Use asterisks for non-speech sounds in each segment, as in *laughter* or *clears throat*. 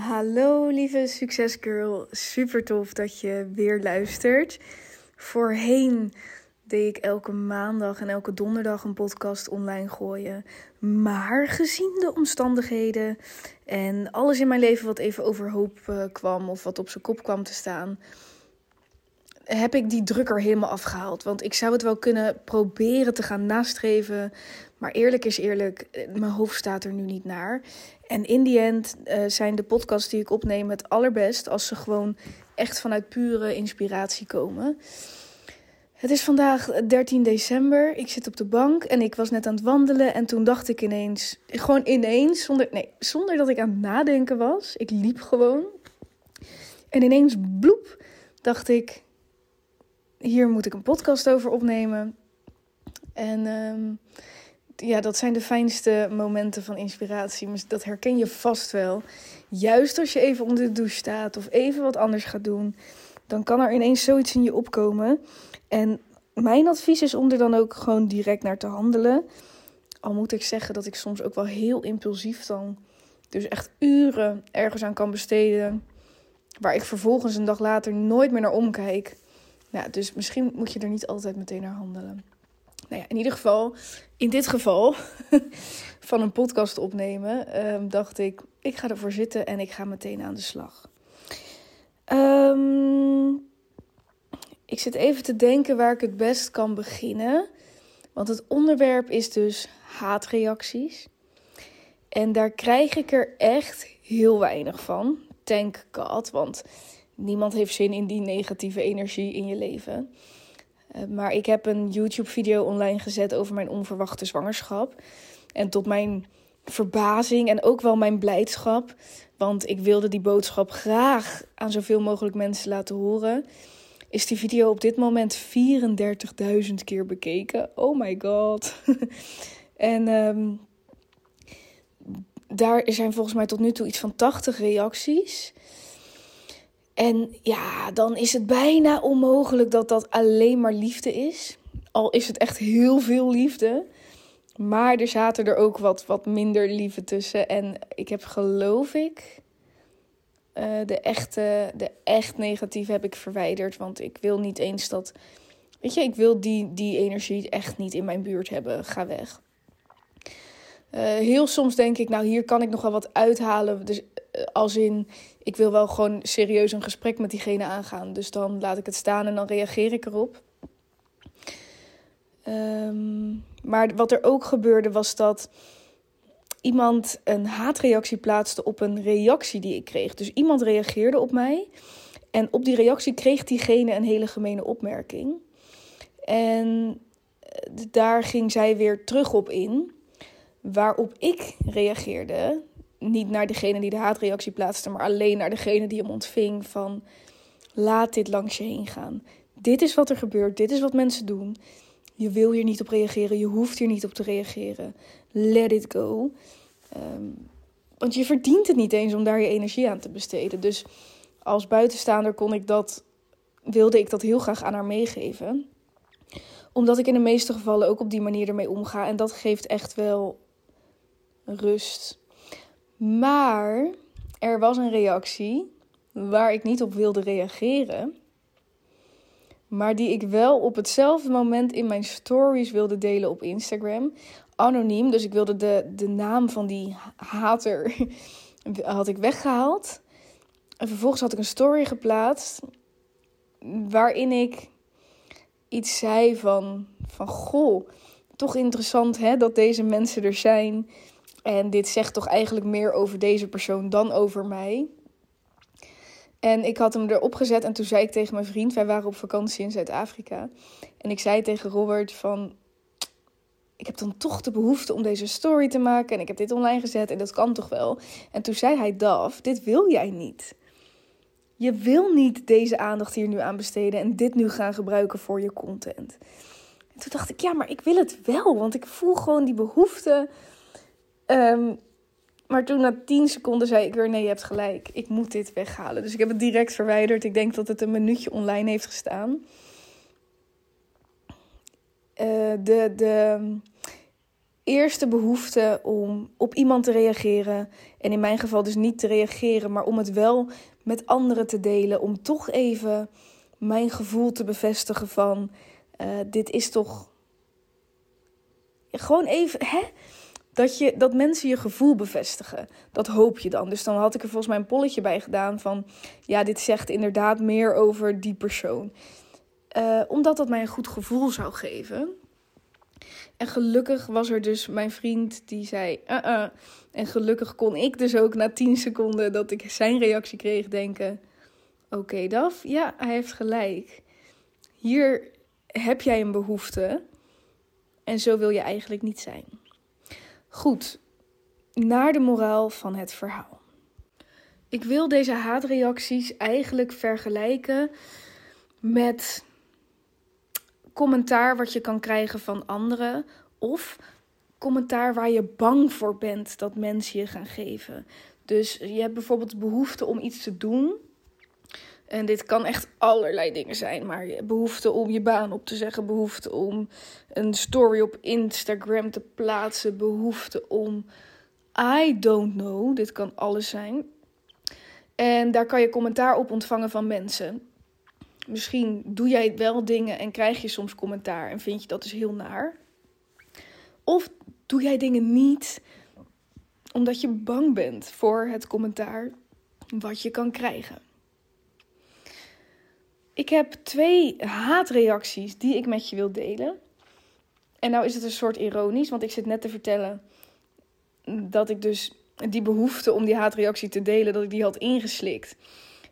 Hallo lieve succesgirl, super tof dat je weer luistert. Voorheen deed ik elke maandag en elke donderdag een podcast online gooien. Maar gezien de omstandigheden en alles in mijn leven wat even overhoop eh, kwam of wat op zijn kop kwam te staan, heb ik die drukker helemaal afgehaald. Want ik zou het wel kunnen proberen te gaan nastreven. Maar eerlijk is eerlijk, eh, mijn hoofd staat er nu niet naar. En in die end uh, zijn de podcasts die ik opneem het allerbest als ze gewoon echt vanuit pure inspiratie komen. Het is vandaag 13 december. Ik zit op de bank en ik was net aan het wandelen. En toen dacht ik ineens, gewoon ineens, zonder, nee, zonder dat ik aan het nadenken was. Ik liep gewoon. En ineens, bloep, dacht ik, hier moet ik een podcast over opnemen. En um, ja, dat zijn de fijnste momenten van inspiratie. Dat herken je vast wel. Juist als je even onder de douche staat of even wat anders gaat doen, dan kan er ineens zoiets in je opkomen. En mijn advies is om er dan ook gewoon direct naar te handelen. Al moet ik zeggen dat ik soms ook wel heel impulsief dan dus echt uren ergens aan kan besteden. Waar ik vervolgens een dag later nooit meer naar omkijk. Dus misschien moet je er niet altijd meteen naar handelen. Nou ja, in ieder geval, in dit geval *laughs* van een podcast opnemen, um, dacht ik, ik ga ervoor zitten en ik ga meteen aan de slag. Um, ik zit even te denken waar ik het best kan beginnen. Want het onderwerp is dus haatreacties. En daar krijg ik er echt heel weinig van. Thank God, want niemand heeft zin in die negatieve energie in je leven. Eh, maar ik heb een YouTube-video online gezet over mijn onverwachte zwangerschap. En tot mijn verbazing en ook wel mijn blijdschap, want ik wilde die boodschap graag aan zoveel mogelijk mensen laten horen, is die video op dit moment 34.000 keer bekeken. Oh my god. *laughs* en um, daar zijn volgens mij tot nu toe iets van 80 reacties. En ja, dan is het bijna onmogelijk dat dat alleen maar liefde is. Al is het echt heel veel liefde. Maar er zaten er ook wat, wat minder liefde tussen. En ik heb geloof ik. Uh, de, echte, de echt negatieve heb ik verwijderd. Want ik wil niet eens dat. Weet je, ik wil die, die energie echt niet in mijn buurt hebben. Ga weg. Uh, heel soms denk ik, nou hier kan ik nog wel wat uithalen. Dus als in, ik wil wel gewoon serieus een gesprek met diegene aangaan. Dus dan laat ik het staan en dan reageer ik erop. Um, maar wat er ook gebeurde was dat iemand een haatreactie plaatste op een reactie die ik kreeg. Dus iemand reageerde op mij. En op die reactie kreeg diegene een hele gemene opmerking. En daar ging zij weer terug op in. Waarop ik reageerde, niet naar degene die de haatreactie plaatste, maar alleen naar degene die hem ontving van laat dit langs je heen gaan. Dit is wat er gebeurt, dit is wat mensen doen. Je wil hier niet op reageren, je hoeft hier niet op te reageren. Let it go. Um, want je verdient het niet eens om daar je energie aan te besteden. Dus als buitenstaander kon ik dat, wilde ik dat heel graag aan haar meegeven. Omdat ik in de meeste gevallen ook op die manier ermee omga. En dat geeft echt wel rust. Maar er was een reactie waar ik niet op wilde reageren. Maar die ik wel op hetzelfde moment in mijn stories wilde delen op Instagram. Anoniem, dus ik wilde de, de naam van die hater *laughs* had ik weggehaald. En vervolgens had ik een story geplaatst waarin ik iets zei van, van goh, toch interessant hè, dat deze mensen er zijn. En dit zegt toch eigenlijk meer over deze persoon dan over mij. En ik had hem erop gezet en toen zei ik tegen mijn vriend, wij waren op vakantie in Zuid-Afrika. En ik zei tegen Robert van, ik heb dan toch de behoefte om deze story te maken en ik heb dit online gezet en dat kan toch wel. En toen zei hij, Daf, dit wil jij niet. Je wil niet deze aandacht hier nu aan besteden en dit nu gaan gebruiken voor je content. En toen dacht ik, ja, maar ik wil het wel, want ik voel gewoon die behoefte. Um, maar toen na 10 seconden zei ik weer: nee, je hebt gelijk. Ik moet dit weghalen. Dus ik heb het direct verwijderd. Ik denk dat het een minuutje online heeft gestaan. Uh, de, de eerste behoefte om op iemand te reageren. En in mijn geval dus niet te reageren, maar om het wel met anderen te delen. Om toch even mijn gevoel te bevestigen van uh, dit is toch. Gewoon even. Hè? Dat, je, dat mensen je gevoel bevestigen. Dat hoop je dan. Dus dan had ik er volgens mij een polletje bij gedaan van... ja, dit zegt inderdaad meer over die persoon. Uh, omdat dat mij een goed gevoel zou geven. En gelukkig was er dus mijn vriend die zei... Uh -uh. En gelukkig kon ik dus ook na 10 seconden dat ik zijn reactie kreeg denken... Oké, Daf, ja, hij heeft gelijk. Hier heb jij een behoefte en zo wil je eigenlijk niet zijn. Goed, naar de moraal van het verhaal. Ik wil deze haatreacties eigenlijk vergelijken met commentaar wat je kan krijgen van anderen of commentaar waar je bang voor bent dat mensen je gaan geven. Dus je hebt bijvoorbeeld behoefte om iets te doen. En dit kan echt allerlei dingen zijn. Maar behoefte om je baan op te zeggen. Behoefte om een story op Instagram te plaatsen. Behoefte om. I don't know. Dit kan alles zijn. En daar kan je commentaar op ontvangen van mensen. Misschien doe jij wel dingen en krijg je soms commentaar en vind je dat dus heel naar. Of doe jij dingen niet omdat je bang bent voor het commentaar wat je kan krijgen. Ik heb twee haatreacties die ik met je wil delen. En nou is het een soort ironisch, want ik zit net te vertellen dat ik dus die behoefte om die haatreactie te delen, dat ik die had ingeslikt.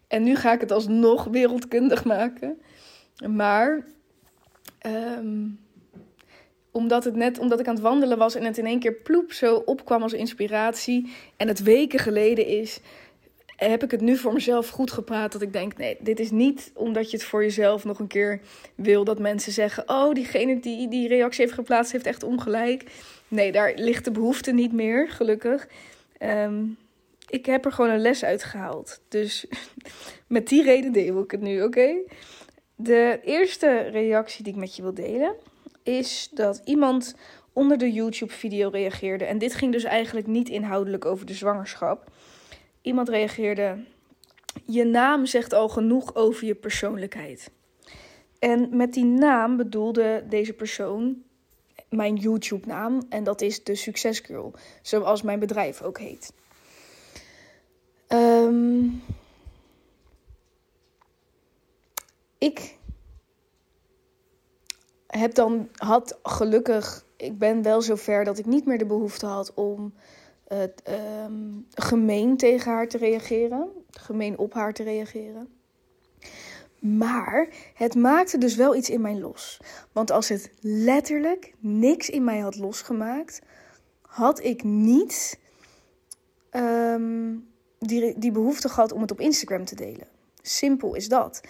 En nu ga ik het alsnog wereldkundig maken. Maar um, omdat, het net, omdat ik aan het wandelen was en het in één keer ploep zo opkwam als inspiratie. En het weken geleden is, heb ik het nu voor mezelf goed gepraat. Dat ik denk, nee, dit is niet omdat je het voor jezelf nog een keer wil. Dat mensen zeggen, oh, diegene die die reactie heeft geplaatst heeft echt ongelijk. Nee, daar ligt de behoefte niet meer, gelukkig. Um, ik heb er gewoon een les uit gehaald. Dus *laughs* met die reden deel ik het nu, oké? De eerste reactie die ik met je wil delen is dat iemand onder de YouTube-video reageerde. En dit ging dus eigenlijk niet inhoudelijk over de zwangerschap. Iemand reageerde: Je naam zegt al genoeg over je persoonlijkheid. En met die naam bedoelde deze persoon mijn YouTube-naam. En dat is de Success Girl, zoals mijn bedrijf ook heet. Um, ik heb dan, had gelukkig, ik ben wel zover dat ik niet meer de behoefte had om uh, gemeen tegen haar te reageren, gemeen op haar te reageren. Maar het maakte dus wel iets in mij los. Want als het letterlijk niks in mij had losgemaakt, had ik niet um, die, die behoefte gehad om het op Instagram te delen. Simpel is dat.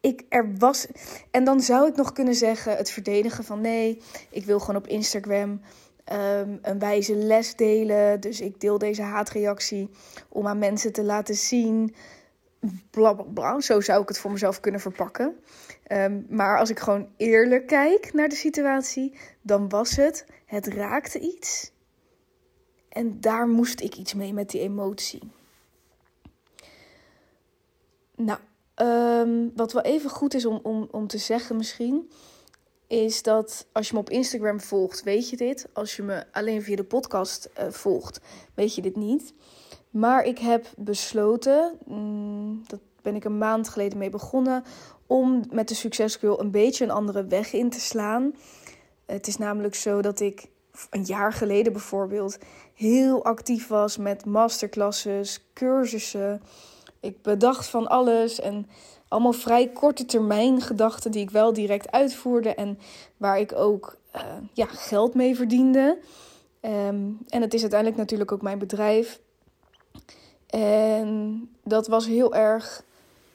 Ik, er was. En dan zou ik nog kunnen zeggen: het verdedigen van nee, ik wil gewoon op Instagram um, een wijze les delen. Dus ik deel deze haatreactie om aan mensen te laten zien. Bla bla bla. Zo zou ik het voor mezelf kunnen verpakken. Um, maar als ik gewoon eerlijk kijk naar de situatie, dan was het: het raakte iets. En daar moest ik iets mee met die emotie. Nou, um, wat wel even goed is om, om, om te zeggen misschien, is dat als je me op Instagram volgt, weet je dit. Als je me alleen via de podcast uh, volgt, weet je dit niet. Maar ik heb besloten, mm, dat ben ik een maand geleden mee begonnen, om met de Succescurl een beetje een andere weg in te slaan. Het is namelijk zo dat ik een jaar geleden bijvoorbeeld heel actief was met masterclasses, cursussen ik bedacht van alles en allemaal vrij korte termijn gedachten die ik wel direct uitvoerde en waar ik ook uh, ja, geld mee verdiende. Um, en het is uiteindelijk natuurlijk ook mijn bedrijf. En dat was heel erg,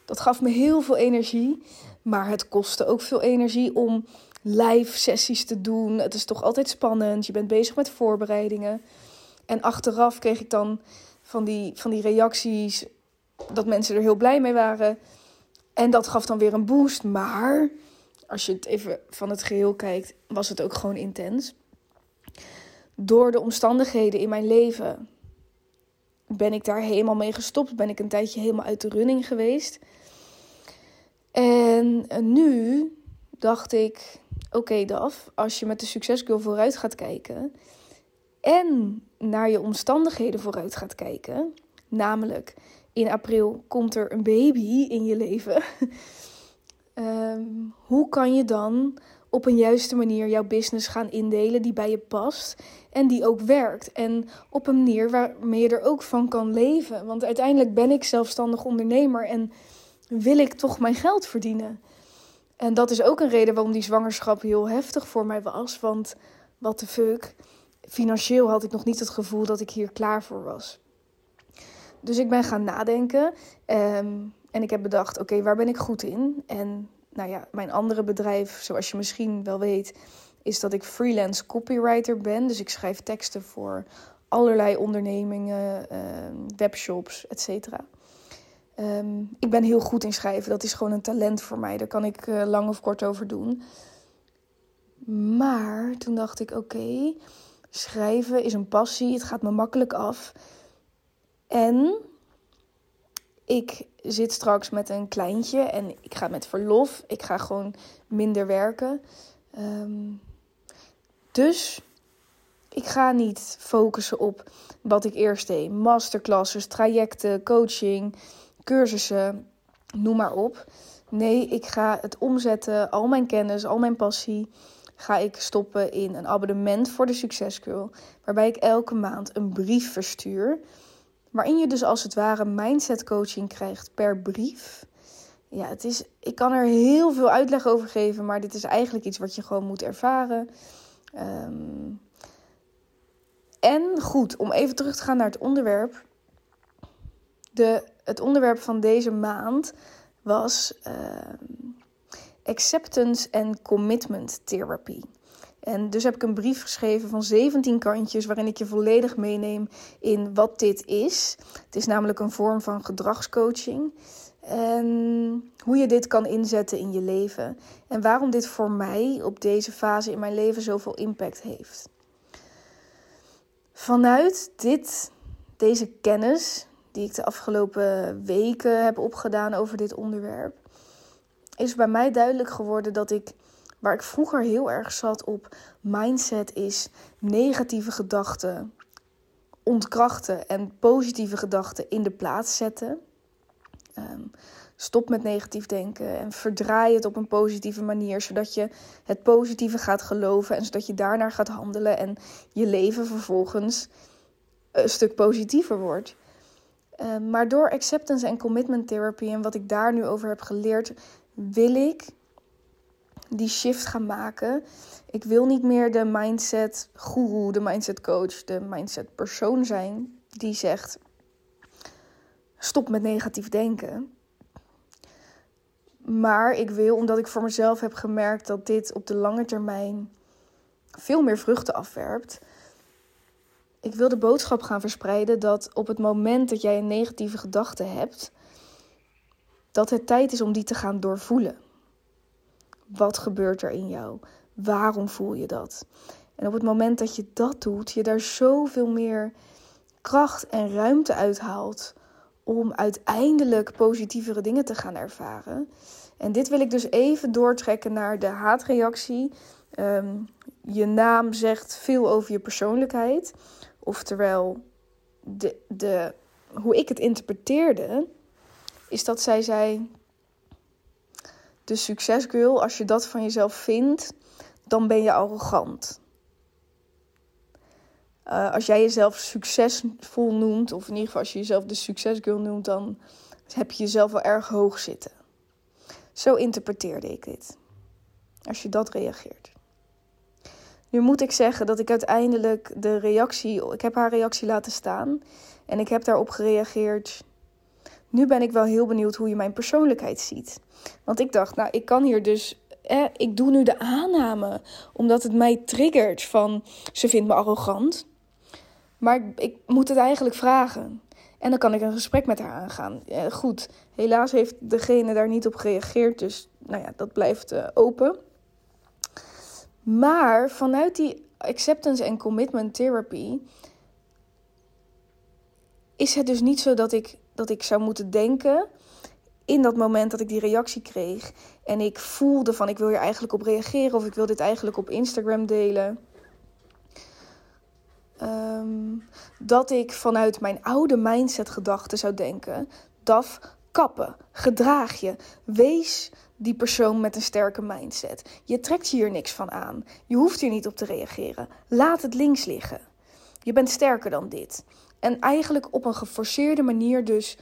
dat gaf me heel veel energie, maar het kostte ook veel energie om live sessies te doen. Het is toch altijd spannend, je bent bezig met voorbereidingen. En achteraf kreeg ik dan van die, van die reacties dat mensen er heel blij mee waren. En dat gaf dan weer een boost. Maar als je het even van het geheel kijkt, was het ook gewoon intens. door de omstandigheden in mijn leven ben ik daar helemaal mee gestopt. Ben ik een tijdje helemaal uit de running geweest. En nu dacht ik: oké, Daf, als je met de succesgirl vooruit gaat kijken en naar je omstandigheden vooruit gaat kijken, namelijk in april komt er een baby in je leven. *laughs* Ehm, hoe kan je dan op een juiste manier jouw business gaan indelen die bij je past en die ook werkt. En op een manier waarmee je er ook van kan leven. Want uiteindelijk ben ik zelfstandig ondernemer en wil ik toch mijn geld verdienen. En dat is ook een reden waarom die zwangerschap heel heftig voor mij was. Want wat de fuck, financieel had ik nog niet het gevoel dat ik hier klaar voor was. Dus ik ben gaan nadenken. Ehm, en ik heb bedacht, oké, waar ben ik goed in? En nou ja, mijn andere bedrijf, zoals je misschien wel weet, is dat ik freelance copywriter ben. Dus ik schrijf teksten voor allerlei ondernemingen, ehm, webshops, et cetera. Ehm, ik ben heel goed in schrijven. Dat is gewoon een talent voor mij. Daar kan ik uh, lang of kort over doen. Maar toen dacht ik: oké, schrijven is een passie. Het gaat me makkelijk af. En ik zit straks met een kleintje en ik ga met verlof. Ik ga gewoon minder werken. Ehm, dus ik ga niet focussen op wat ik eerst deed: masterclasses, trajecten, coaching, cursussen, noem maar op. Nee, ik ga het omzetten, al mijn kennis, al mijn passie, ga ik stoppen in een abonnement voor de Succescurl, waarbij ik elke maand een brief verstuur Waarin je dus als het ware mindset coaching krijgt per brief. Ja, het is, ik kan er heel veel uitleg over geven, maar dit is eigenlijk iets wat je gewoon moet ervaren. Ehm, en goed, om even terug te gaan naar het onderwerp. De, het onderwerp van deze maand was uh, acceptance en commitment therapy. En dus heb ik een brief geschreven van 17 kantjes waarin ik je volledig meeneem in wat dit is. Het is namelijk een vorm van gedragscoaching. En hoe je dit kan inzetten in je leven. En waarom dit voor mij op deze fase in mijn leven zoveel impact heeft. Vanuit dit, deze kennis die ik de afgelopen weken heb opgedaan over dit onderwerp, is bij mij duidelijk geworden dat ik Waar ik vroeger heel erg zat op mindset is negatieve gedachten ontkrachten en positieve gedachten in de plaats zetten. Ehm, stop met negatief denken en verdraai het op een positieve manier, zodat je het positieve gaat geloven en zodat je daarnaar gaat handelen en je leven vervolgens een stuk positiever wordt. Ehm, maar door acceptance en commitment therapy en wat ik daar nu over heb geleerd, wil ik die shift gaan maken. Ik wil niet meer de mindset guru, de mindset coach, de mindset persoon zijn die zegt: stop met negatief denken. Maar ik wil, omdat ik voor mezelf heb gemerkt dat dit op de lange termijn veel meer vruchten afwerpt. Ik wil de boodschap gaan verspreiden dat op het moment dat jij een negatieve gedachte hebt, dat het tijd is om die te gaan doorvoelen. Wat gebeurt er in jou? Waarom voel je dat? En op het moment dat je dat doet, je daar zoveel meer kracht en ruimte uithaalt om uiteindelijk positievere dingen te gaan ervaren. En dit wil ik dus even doortrekken naar de haatreactie. Ehm, je naam zegt veel over je persoonlijkheid. Oftewel, de, de, hoe ik het interpreteerde, is dat zij zei: de succesgirl, als je dat van jezelf vindt, dan ben je arrogant. Uh, als jij jezelf succesvol noemt, of in ieder geval als je jezelf de succesgirl noemt, dan heb je jezelf wel erg hoog zitten. Zo interpreteerde ik dit. Als je dat reageert. Nu moet ik zeggen dat ik uiteindelijk de reactie, ik heb haar reactie laten staan en ik heb daarop gereageerd. Nu ben ik wel heel benieuwd hoe je mijn persoonlijkheid ziet. Want ik dacht, nou, ik kan hier dus. Eh, ik doe nu de aanname, omdat het mij triggert van ze vindt me arrogant. Maar ik, ik moet het eigenlijk vragen. En dan kan ik een gesprek met haar aangaan. Eh, goed, helaas heeft degene daar niet op gereageerd, dus nou ja, dat blijft uh, open. Maar vanuit die acceptance en commitment therapy is het dus niet zo dat ik, dat ik zou moeten denken in dat moment dat ik die reactie kreeg en ik voelde van ik wil hier eigenlijk op reageren of ik wil dit eigenlijk op Instagram delen. Ehm, dat ik vanuit mijn oude mindset gedachten zou denken: Daf, kappen, gedraag je, wees die persoon met een sterke mindset. Je trekt hier niks van aan. Je hoeft hier niet op te reageren. Laat het links liggen. Je bent sterker dan dit. En eigenlijk op een geforceerde manier dus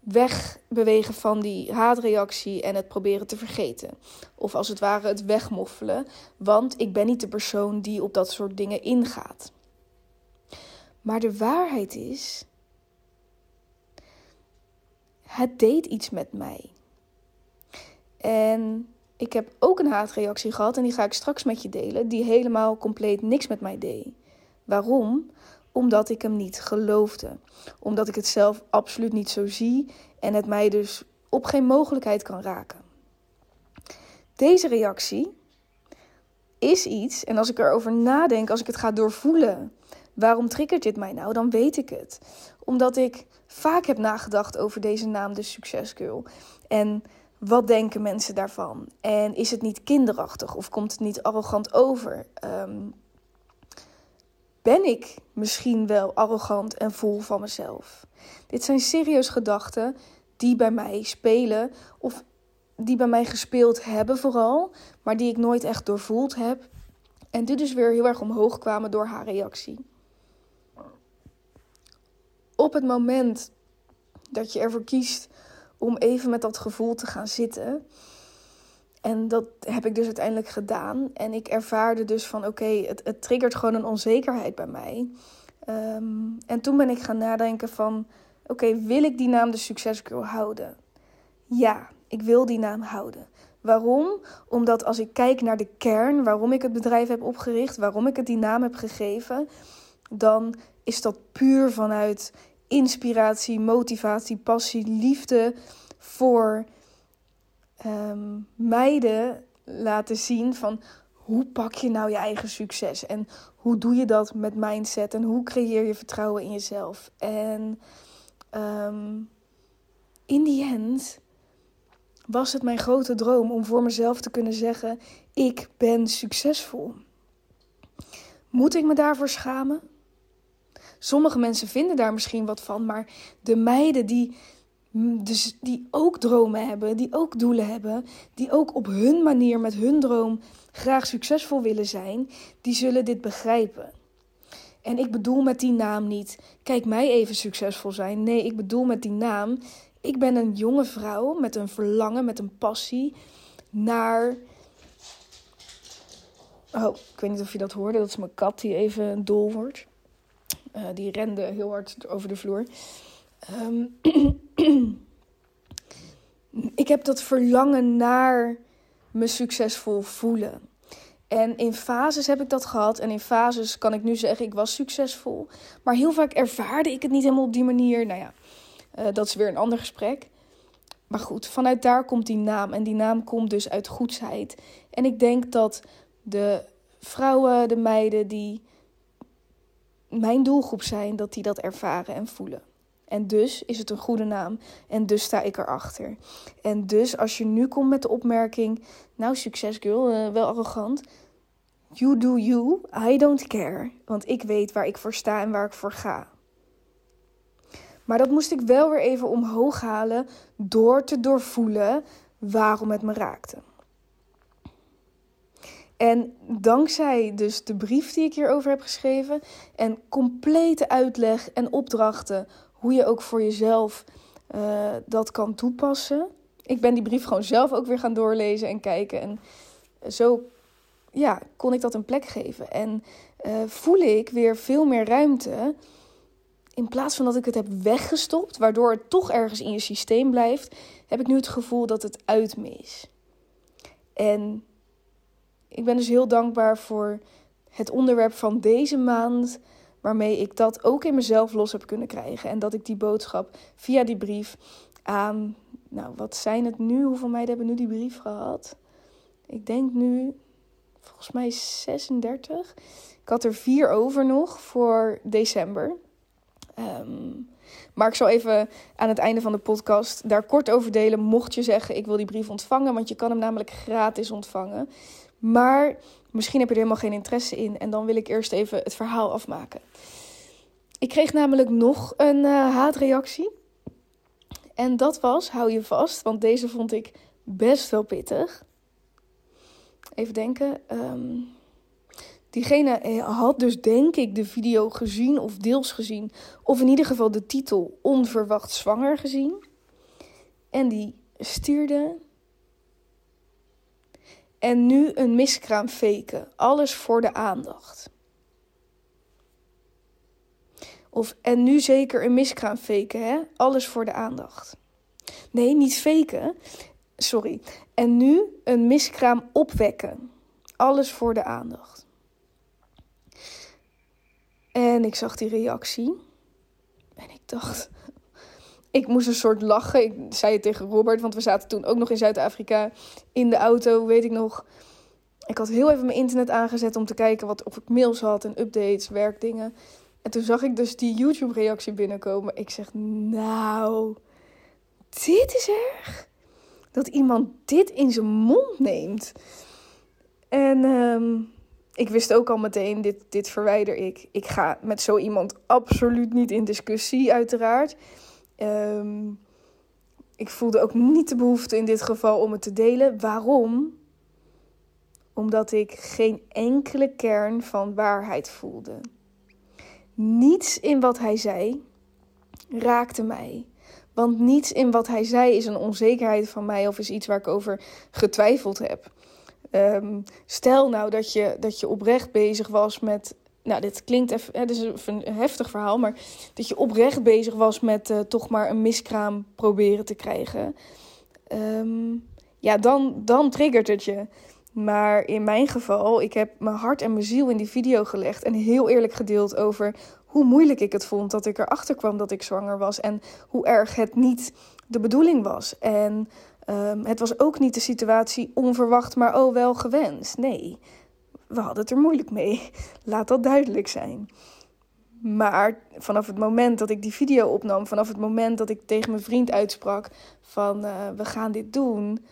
wegbewegen van die haatreactie en het proberen te vergeten. Of als het ware het wegmoffelen. Want ik ben niet de persoon die op dat soort dingen ingaat. Maar de waarheid is, het deed iets met mij. En ik heb ook een haatreactie gehad en die ga ik straks met je delen, die helemaal compleet niks met mij deed. Waarom? Omdat ik hem niet geloofde. Omdat ik het zelf absoluut niet zo zie en het mij dus op geen mogelijkheid kan raken. Deze reactie is iets, en als ik erover nadenk, als ik het ga doorvoelen, waarom triggert dit mij nou? Dan weet ik het. Omdat ik vaak heb nagedacht over deze naam, de Succesgirl. En wat denken mensen daarvan? En is het niet kinderachtig of komt het niet arrogant over? Ehm, ben ik misschien wel arrogant en vol van mezelf? Dit zijn serieus gedachten die bij mij spelen of die bij mij gespeeld hebben vooral, maar die ik nooit echt doorvoeld heb. En dit dus weer heel erg omhoog kwamen door haar reactie. Op het moment dat je ervoor kiest om even met dat gevoel te gaan zitten. En dat heb ik dus uiteindelijk gedaan. En ik ervaarde dus van oké, het, het triggert gewoon een onzekerheid bij mij. Ehm, en toen ben ik gaan nadenken van oké, wil ik die naam de Succesgirl houden? Ja, ik wil die naam houden. Waarom? Omdat als ik kijk naar de kern, waarom ik het bedrijf heb opgericht, waarom ik het die naam heb gegeven, dan is dat puur vanuit inspiratie, motivatie, passie, liefde voor um, meiden laten zien van hoe pak je nou je eigen succes en hoe doe je dat met mindset en hoe creëer je vertrouwen in jezelf. En um, in die end was het mijn grote droom om voor mezelf te kunnen zeggen: ik ben succesvol. Moet ik me daarvoor schamen? Sommige mensen vinden daar misschien wat van, maar de meiden die, dus die ook dromen hebben, die ook doelen hebben, die ook op hun manier met hun droom graag succesvol willen zijn, die zullen dit begrijpen. En ik bedoel met die naam niet, kijk mij even succesvol zijn. Nee, ik bedoel met die naam, ik ben een jonge vrouw met een verlangen, met een passie naar. Oh, ik weet niet of je dat hoorde. Dat is mijn kat die even dol wordt. Uh, die rende heel hard over de vloer. Um, *clears throat* ik heb dat verlangen naar me succesvol voelen. En in fases heb ik dat gehad. En in fases kan ik nu zeggen, ik was succesvol. Maar heel vaak ervaarde ik het niet helemaal op die manier. Nou ja, uh, dat is weer een ander gesprek. Maar goed, vanuit daar komt die naam. En die naam komt dus uit goedheid. En ik denk dat de vrouwen, de meiden die mijn doelgroep zijn, dat die dat ervaren en voelen. En dus is het een goede naam. En dus sta ik erachter. En dus als je nu komt met de opmerking: Nou, succes girl, uh, wel arrogant. You do you, I don't care. Want ik weet waar ik voor sta en waar ik voor ga. Maar dat moest ik wel weer even omhoog halen door te doorvoelen waarom het me raakte. En dankzij dus de brief die ik hierover heb geschreven en complete uitleg en opdrachten hoe je ook voor jezelf uh, dat kan toepassen. Ik ben die brief gewoon zelf ook weer gaan doorlezen en kijken. En zo ja, kon ik dat een plek geven. En uh, voel ik weer veel meer ruimte. In plaats van dat ik het heb weggestopt, waardoor het toch ergens in je systeem blijft, heb ik nu het gevoel dat het uit me is. En ik ben dus heel dankbaar voor het onderwerp van deze maand, waarmee ik dat ook in mezelf los heb kunnen krijgen. En dat ik die boodschap via die brief aan, nou wat zijn het nu? Hoeveel meiden hebben nu die brief gehad? Ik denk nu, volgens mij 36. Ik had er vier over nog voor december. Ehm, maar ik zal even aan het einde van de podcast daar kort over delen. Mocht je zeggen, ik wil die brief ontvangen. Want je kan hem namelijk gratis ontvangen. Maar misschien heb je er helemaal geen interesse in. En dan wil ik eerst even het verhaal afmaken. Ik kreeg namelijk nog een uh, haatreactie. En dat was, hou je vast, want deze vond ik best wel pittig. Even denken. Um, diegene eh, had dus denk ik de video gezien of deels gezien. Of in ieder geval de titel Onverwacht Zwanger gezien. En die stuurde. En nu een miskraam faken. Alles voor de aandacht. Of en nu zeker een miskraam faken, hè? Alles voor de aandacht. Nee, niet faken. Sorry. En nu een miskraam opwekken. Alles voor de aandacht. En ik zag die reactie. En ik dacht. Ik moest een soort lachen. Ik zei het tegen Robert, want we zaten toen ook nog in Zuid-Afrika in de auto, weet ik nog. Ik had heel even mijn internet aangezet om te kijken wat, of ik mails had en updates, werkdingen. En toen zag ik dus die YouTube-reactie binnenkomen. Ik zeg, nou, dit is erg. Dat iemand dit in zijn mond neemt. En um, ik wist ook al meteen, dit, dit verwijder ik. Ik ga met zo iemand absoluut niet in discussie, uiteraard. Um, ik voelde ook niet de behoefte in dit geval om het te delen. Waarom? Omdat ik geen enkele kern van waarheid voelde. Niets in wat hij zei raakte mij. Want niets in wat hij zei is een onzekerheid van mij of is iets waar ik over getwijfeld heb. Um, stel nou dat je, dat je oprecht bezig was met. Nou, dit klinkt even. Het is een heftig verhaal, maar dat je oprecht bezig was met uh, toch maar een miskraam proberen te krijgen. Um, ja, dan, dan triggert het je. Maar in mijn geval, ik heb mijn hart en mijn ziel in die video gelegd en heel eerlijk gedeeld over hoe moeilijk ik het vond dat ik erachter kwam dat ik zwanger was en hoe erg het niet de bedoeling was. En um, het was ook niet de situatie onverwacht, maar oh wel gewenst. Nee, we hadden het er moeilijk mee. *laughs* Laat dat duidelijk zijn. Maar vanaf het moment dat ik die video opnam, vanaf het moment dat ik tegen mijn vriend uitsprak van uh, we gaan dit doen,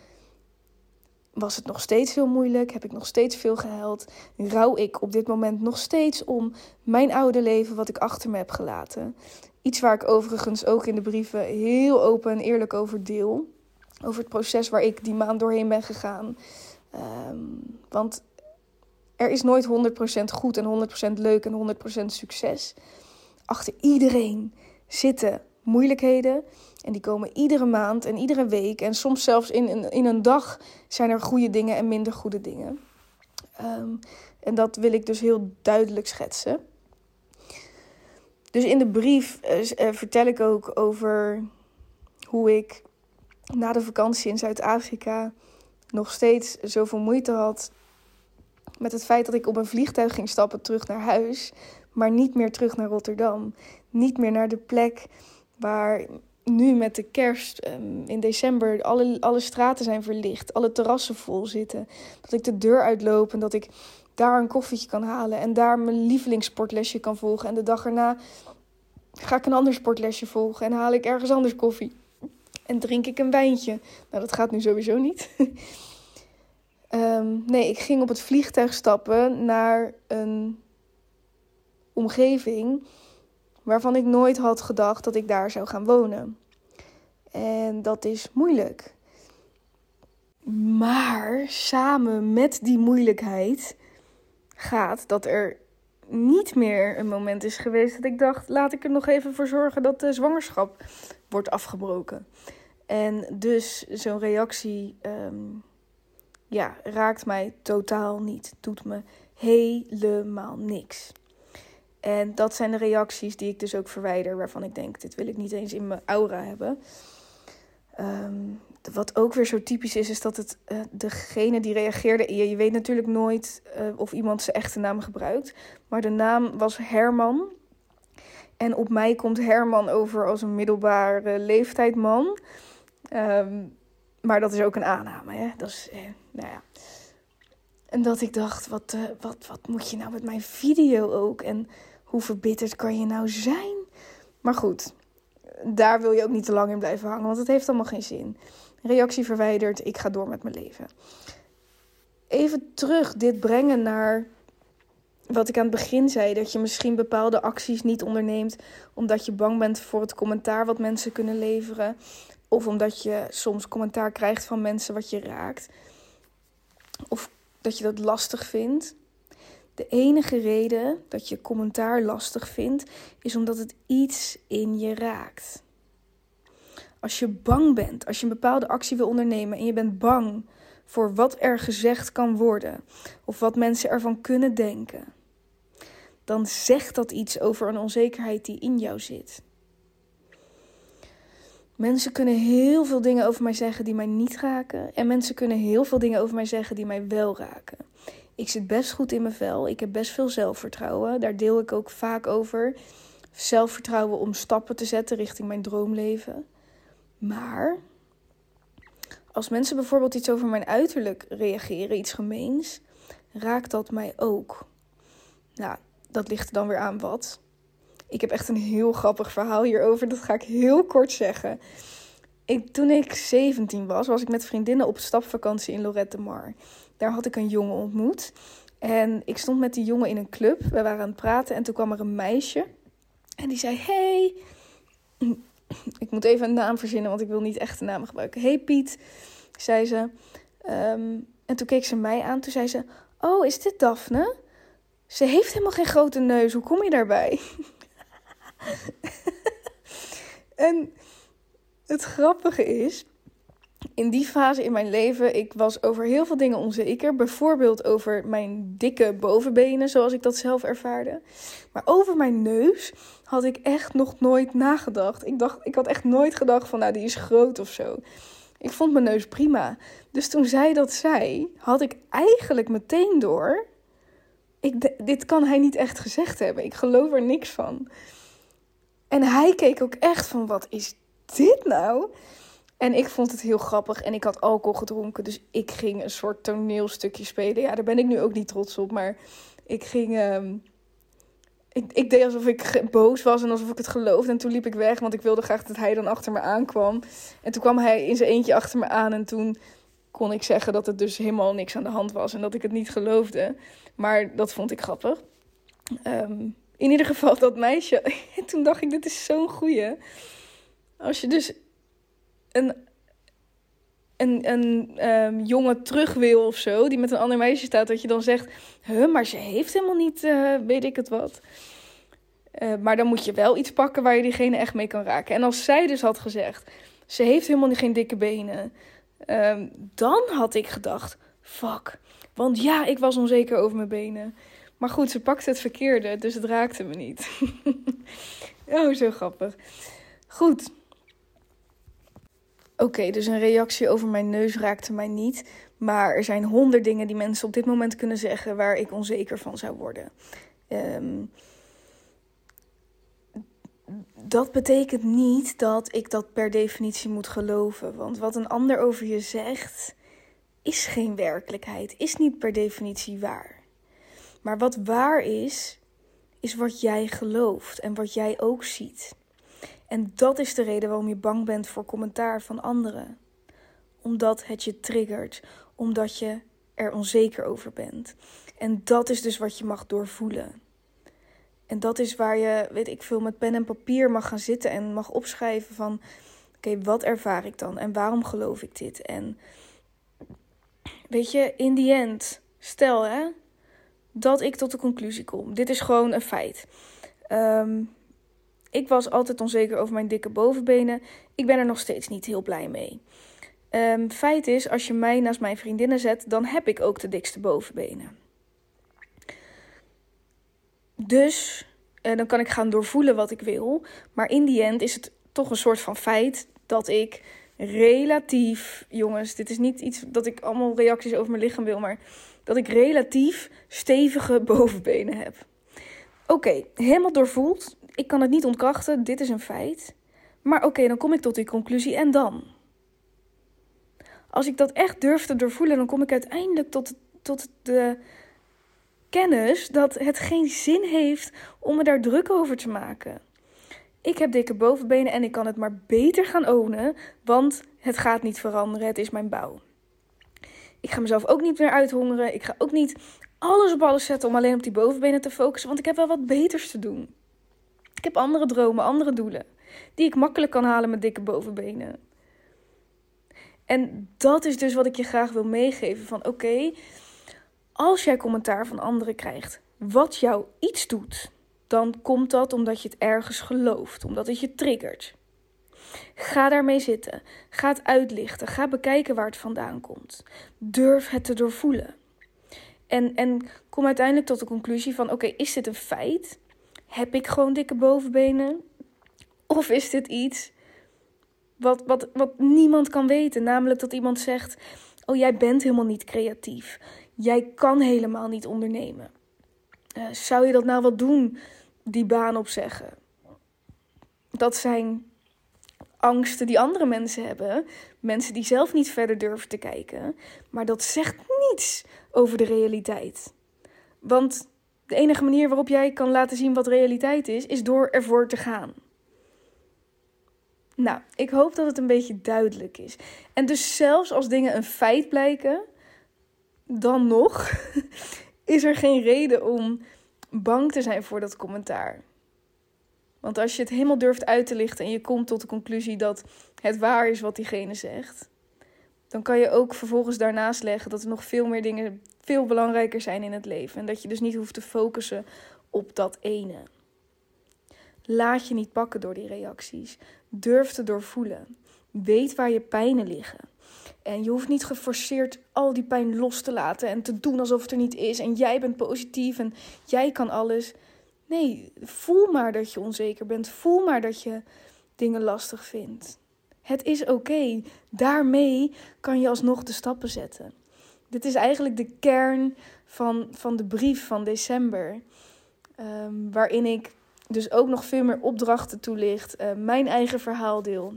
was het nog steeds heel moeilijk, heb ik nog steeds veel gehuild, rouw ik op dit moment nog steeds om mijn oude leven wat ik achter me heb gelaten. Iets waar ik overigens ook in de brieven heel open en eerlijk over deel. Over het proces waar ik die maand doorheen ben gegaan. Um, want er is nooit 100% goed en 100% leuk en 100% succes. Achter iedereen zitten moeilijkheden. En die komen iedere maand en iedere week. En soms zelfs in, in, in een dag zijn er goede dingen en minder goede dingen. Um, en dat wil ik dus heel duidelijk schetsen. Dus in de brief uh, vertel ik ook over hoe ik na de vakantie in Zuid-Afrika nog steeds zoveel moeite had met het feit dat ik op een vliegtuig ging stappen terug naar huis, maar niet meer terug naar Rotterdam. Niet meer naar de plek waar nu met de kerst um, in december alle, alle straten zijn verlicht, alle terrassen vol zitten. Dat ik de deur uitloop en dat ik daar een koffietje kan halen en daar mijn lievelingssportlesje kan volgen. En de dag erna ga ik een ander sportlesje volgen en haal ik ergens anders koffie. En drink ik een wijntje. Nou, dat gaat nu sowieso niet. *laughs* um, nee, ik ging op het vliegtuig stappen naar een omgeving waarvan ik nooit had gedacht dat ik daar zou gaan wonen. En dat is moeilijk. Maar samen met die moeilijkheid gaat dat er niet meer een moment is geweest dat ik dacht: laat ik er nog even voor zorgen dat de zwangerschap wordt afgebroken. En dus zo'n reactie um, ja, raakt mij totaal niet. Doet me helemaal niks. En dat zijn de reacties die ik dus ook verwijder, waarvan ik denk: dit wil ik niet eens in mijn aura hebben. Um, wat ook weer zo typisch is, is dat het uh, degene die reageerde. Je, weet natuurlijk nooit uh, of iemand zijn echte naam gebruikt. Maar de naam was Herman. En op mij komt Herman over als een middelbare leeftijd man. Um, maar dat is ook een aanname. Hè? Dat is, eh, nou ja. En dat ik dacht, wat, uh, wat, wat moet je nou met mijn video ook? En hoe verbitterd kan je nou zijn? Maar goed, daar wil je ook niet te lang in blijven hangen, want het heeft allemaal geen zin. Reactie verwijderd, ik ga door met mijn leven. Even terug dit brengen naar wat ik aan het begin zei: dat je misschien bepaalde acties niet onderneemt omdat je bang bent voor het commentaar wat mensen kunnen leveren. Of omdat je soms commentaar krijgt van mensen wat je raakt. Of dat je dat lastig vindt. De enige reden dat je commentaar lastig vindt, is omdat het iets in je raakt. Als je bang bent, als je een bepaalde actie wil ondernemen en je bent bang voor wat er gezegd kan worden of wat mensen ervan kunnen denken, dan zegt dat iets over een onzekerheid die in jou zit. Mensen kunnen heel veel dingen over mij zeggen die mij niet raken. En mensen kunnen heel veel dingen over mij zeggen die mij wel raken. Ik zit best goed in mijn vel. Ik heb best veel zelfvertrouwen. Daar deel ik ook vaak over. Zelfvertrouwen om stappen te zetten richting mijn droomleven. Maar als mensen bijvoorbeeld iets over mijn uiterlijk reageren, iets gemeens, raakt dat mij ook. Nou, dat ligt dan weer aan wat. Ik heb echt een heel grappig verhaal hierover. Dat ga ik heel kort zeggen. Ik, toen ik 17 was, was ik met vriendinnen op stapvakantie in Lorette de Mar. Daar had ik een jongen ontmoet. En ik stond met die jongen in een club. We waren aan het praten en toen kwam er een meisje. En die zei: Hey. *clears throat* Ik moet even een naam verzinnen, want ik wil niet echt een naam gebruiken. Hey Piet, zei ze. Um, en toen keek ze mij aan. Toen zei ze: Oh, is dit Daphne? Ze heeft helemaal geen grote neus. Hoe kom je daarbij? *laughs* *laughs* en het grappige is, in die fase in mijn leven, ik was over heel veel dingen onzeker. Bijvoorbeeld over mijn dikke bovenbenen, zoals ik dat zelf ervaarde. Maar over mijn neus had ik echt nog nooit nagedacht. Ik, dacht, ik had echt nooit gedacht van, nou, die is groot of zo. Ik vond mijn neus prima. Dus toen zij dat zei, had ik eigenlijk meteen door. Ik, dit kan hij niet echt gezegd hebben. Ik geloof er niks van. En hij keek ook echt van, wat is dit nou? En ik vond het heel grappig en ik had alcohol gedronken. Dus ik ging een soort toneelstukje spelen. Ja, daar ben ik nu ook niet trots op. Maar ik ging... Ehm, ik, deed alsof ik boos was en alsof ik het geloofde. En toen liep ik weg, want ik wilde graag dat hij dan achter me aankwam. En toen kwam hij in zijn eentje achter me aan. En toen kon ik zeggen dat het dus helemaal niks aan de hand was. En dat ik het niet geloofde. Maar dat vond ik grappig. Um, in ieder geval dat meisje. En *laughs* toen dacht ik, dit is zo'n goeie. Als je dus een, een, een um, jongen terug wil of zo, die met een ander meisje staat, dat je dan zegt, huh, maar ze heeft helemaal niet, uh, weet ik het wat. Uh, maar dan moet je wel iets pakken waar je diegene echt mee kan raken. En als zij dus had gezegd, ze heeft helemaal geen dikke benen, um, dan had ik gedacht, fuck. Want ja, ik was onzeker over mijn benen. Maar goed, ze pakte het verkeerde, dus het raakte me niet. *laughs* oh, zo grappig. Goed. Oké, dus een reactie over mijn neus raakte mij niet. Maar er zijn honderd dingen die mensen op dit moment kunnen zeggen waar ik onzeker van zou worden. Um, dat betekent niet dat ik dat per definitie moet geloven. Want wat een ander over je zegt, is geen werkelijkheid, is niet per definitie waar. Maar wat waar is, is wat jij gelooft en wat jij ook ziet. En dat is de reden waarom je bang bent voor commentaar van anderen. Omdat het je triggert, omdat je er onzeker over bent. En dat is dus wat je mag doorvoelen. En dat is waar je, weet ik veel, met pen en papier mag gaan zitten en mag opschrijven van... Oké, wat ervaar ik dan en waarom geloof ik dit? En weet je, in die end, stel hè, dat ik tot de conclusie kom. Dit is gewoon een feit. Um, ik was altijd onzeker over mijn dikke bovenbenen. Ik ben er nog steeds niet heel blij mee. Um, feit is, als je mij naast mijn vriendinnen zet, dan heb ik ook de dikste bovenbenen. Dus uh, dan kan ik gaan doorvoelen wat ik wil. Maar in die end is het toch een soort van feit dat ik relatief, jongens, dit is niet iets dat ik allemaal reacties over mijn lichaam wil, maar dat ik relatief stevige *laughs* bovenbenen heb. Oké, helemaal doorvoeld. Ik kan het niet ontkrachten, dit is een feit. Maar oké, dan kom ik tot die conclusie en dan? Als ik dat echt durf te doorvoelen, dan kom ik uiteindelijk tot tot de kennis dat het geen zin heeft om me daar druk over te maken. Ik heb dikke bovenbenen en ik kan het maar beter gaan ownen, want het gaat niet veranderen, het is mijn bouw. Ik ga mezelf ook niet meer uithongeren. Ik ga ook niet alles op alles zetten om alleen op die bovenbenen te focussen, want ik heb wel wat beters te doen. Ik heb andere dromen, andere doelen, die ik makkelijk kan halen met dikke bovenbenen. En dat is dus wat ik je graag wil meegeven: van oké, als jij commentaar van anderen krijgt, wat jou iets doet, dan komt dat omdat je het ergens gelooft, omdat het je triggert. Ga daarmee zitten. Ga het uitlichten. Ga bekijken waar het vandaan komt. Durf het te doorvoelen. En, en kom uiteindelijk tot de conclusie van: oké, is dit een feit? Heb ik gewoon dikke bovenbenen? Of is dit iets wat, wat, wat niemand kan weten? Namelijk dat iemand zegt: Oh, jij bent helemaal niet creatief. Jij kan helemaal niet ondernemen. Uh, zou je dat nou wel doen, die baan opzeggen? Dat zijn angsten die andere mensen hebben. Mensen die zelf niet verder durven te kijken. Maar dat zegt niets over de realiteit. Want de enige manier waarop jij kan laten zien wat realiteit is, is door ervoor te gaan. Nou, ik hoop dat het een beetje duidelijk is. En dus zelfs als dingen een feit blijken, dan nog *laughs* is er geen reden om bang te zijn voor dat commentaar. Want als je het helemaal durft uit te lichten en je komt tot de conclusie dat het waar is wat diegene zegt, dan kan je ook vervolgens daarnaast leggen dat er nog veel meer dingen veel belangrijker zijn in het leven. En dat je dus niet hoeft te focussen op dat ene. Laat je niet pakken door die reacties. Durf te doorvoelen. Weet waar je pijnen liggen. En je hoeft niet geforceerd al die pijn los te laten en te doen alsof het er niet is. En jij bent positief en jij kan alles. Nee, voel maar dat je onzeker bent. Voel maar dat je dingen lastig vindt. Het is oké. Daarmee kan je alsnog de stappen zetten. Dit is eigenlijk de kern van, van de brief van december. Um, waarin ik dus ook nog veel meer opdrachten toelicht. Uh, mijn eigen verhaal deel.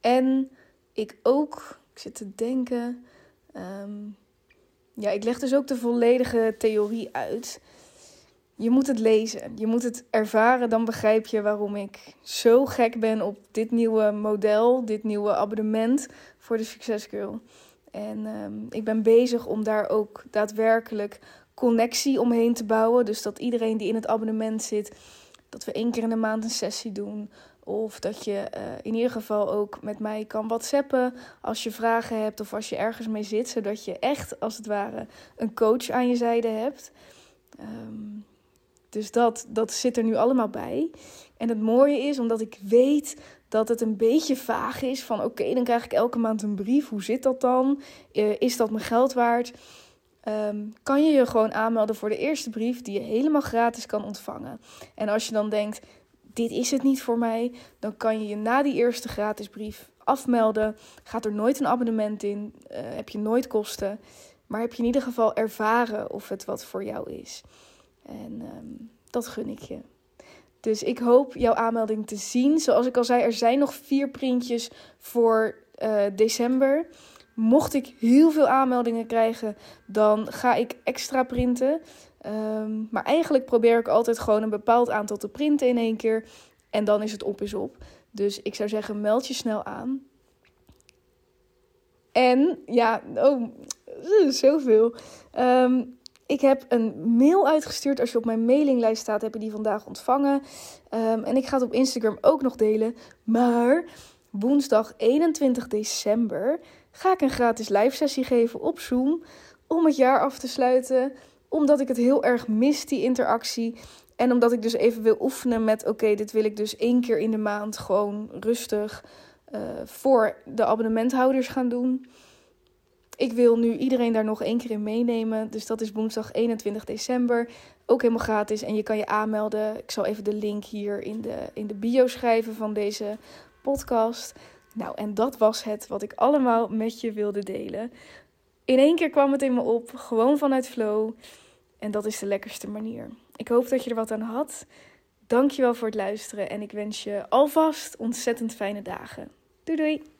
En ik ook, ik zit te denken. Um, ja, ik leg dus ook de volledige theorie uit. Je moet het lezen, je moet het ervaren, dan begrijp je waarom ik zo gek ben op dit nieuwe model, dit nieuwe abonnement voor de Success Girl. En um, ik ben bezig om daar ook daadwerkelijk connectie omheen te bouwen. Dus dat iedereen die in het abonnement zit, dat we één keer in de maand een sessie doen. Of dat je uh, in ieder geval ook met mij kan whatsappen als je vragen hebt of als je ergens mee zit. Zodat je echt als het ware een coach aan je zijde hebt. Um, dus dat, dat zit er nu allemaal bij. En het mooie is, omdat ik weet dat het een beetje vaag is van oké, dan krijg ik elke maand een brief. Hoe zit dat dan? Uh, is dat mijn geld waard? Um, kan je je gewoon aanmelden voor de eerste brief die je helemaal gratis kan ontvangen. En als je dan denkt, dit is het niet voor mij, dan kan je je na die eerste gratis brief afmelden. Gaat er nooit een abonnement in, uh, heb je nooit kosten. Maar heb je in ieder geval ervaren of het wat voor jou is. En um, dat gun ik je. Dus ik hoop jouw aanmelding te zien. Zoals ik al zei, er zijn nog vier printjes voor uh, december. Mocht ik heel veel aanmeldingen krijgen, dan ga ik extra printen. Um, maar eigenlijk probeer ik altijd gewoon een bepaald aantal te printen in één keer. En dan is het op is op. Dus ik zou zeggen, meld je snel aan. En ja, oh, *laughs* zoveel. Um, ik heb een mail uitgestuurd. Als je op mijn mailinglijst staat, heb je die vandaag ontvangen. Um, en ik ga het op Instagram ook nog delen. Maar woensdag 21 december ga ik een gratis live sessie geven op Zoom. Om het jaar af te sluiten. Omdat ik het heel erg mis, die interactie. En omdat ik dus even wil oefenen met: oké, dit wil ik dus één keer in de maand gewoon rustig uh, voor de abonnementhouders gaan doen. Ik wil nu iedereen daar nog één keer in meenemen. Dus dat is woensdag 21 december. Ook helemaal gratis. En je kan je aanmelden. Ik zal even de link hier in de, in de bio schrijven van deze podcast. Nou, en dat was het wat ik allemaal met je wilde delen. In één keer kwam het in me op. Gewoon vanuit flow. En dat is de lekkerste manier. Ik hoop dat je er wat aan had. Dankjewel voor het luisteren. En ik wens je alvast ontzettend fijne dagen. Doei doei!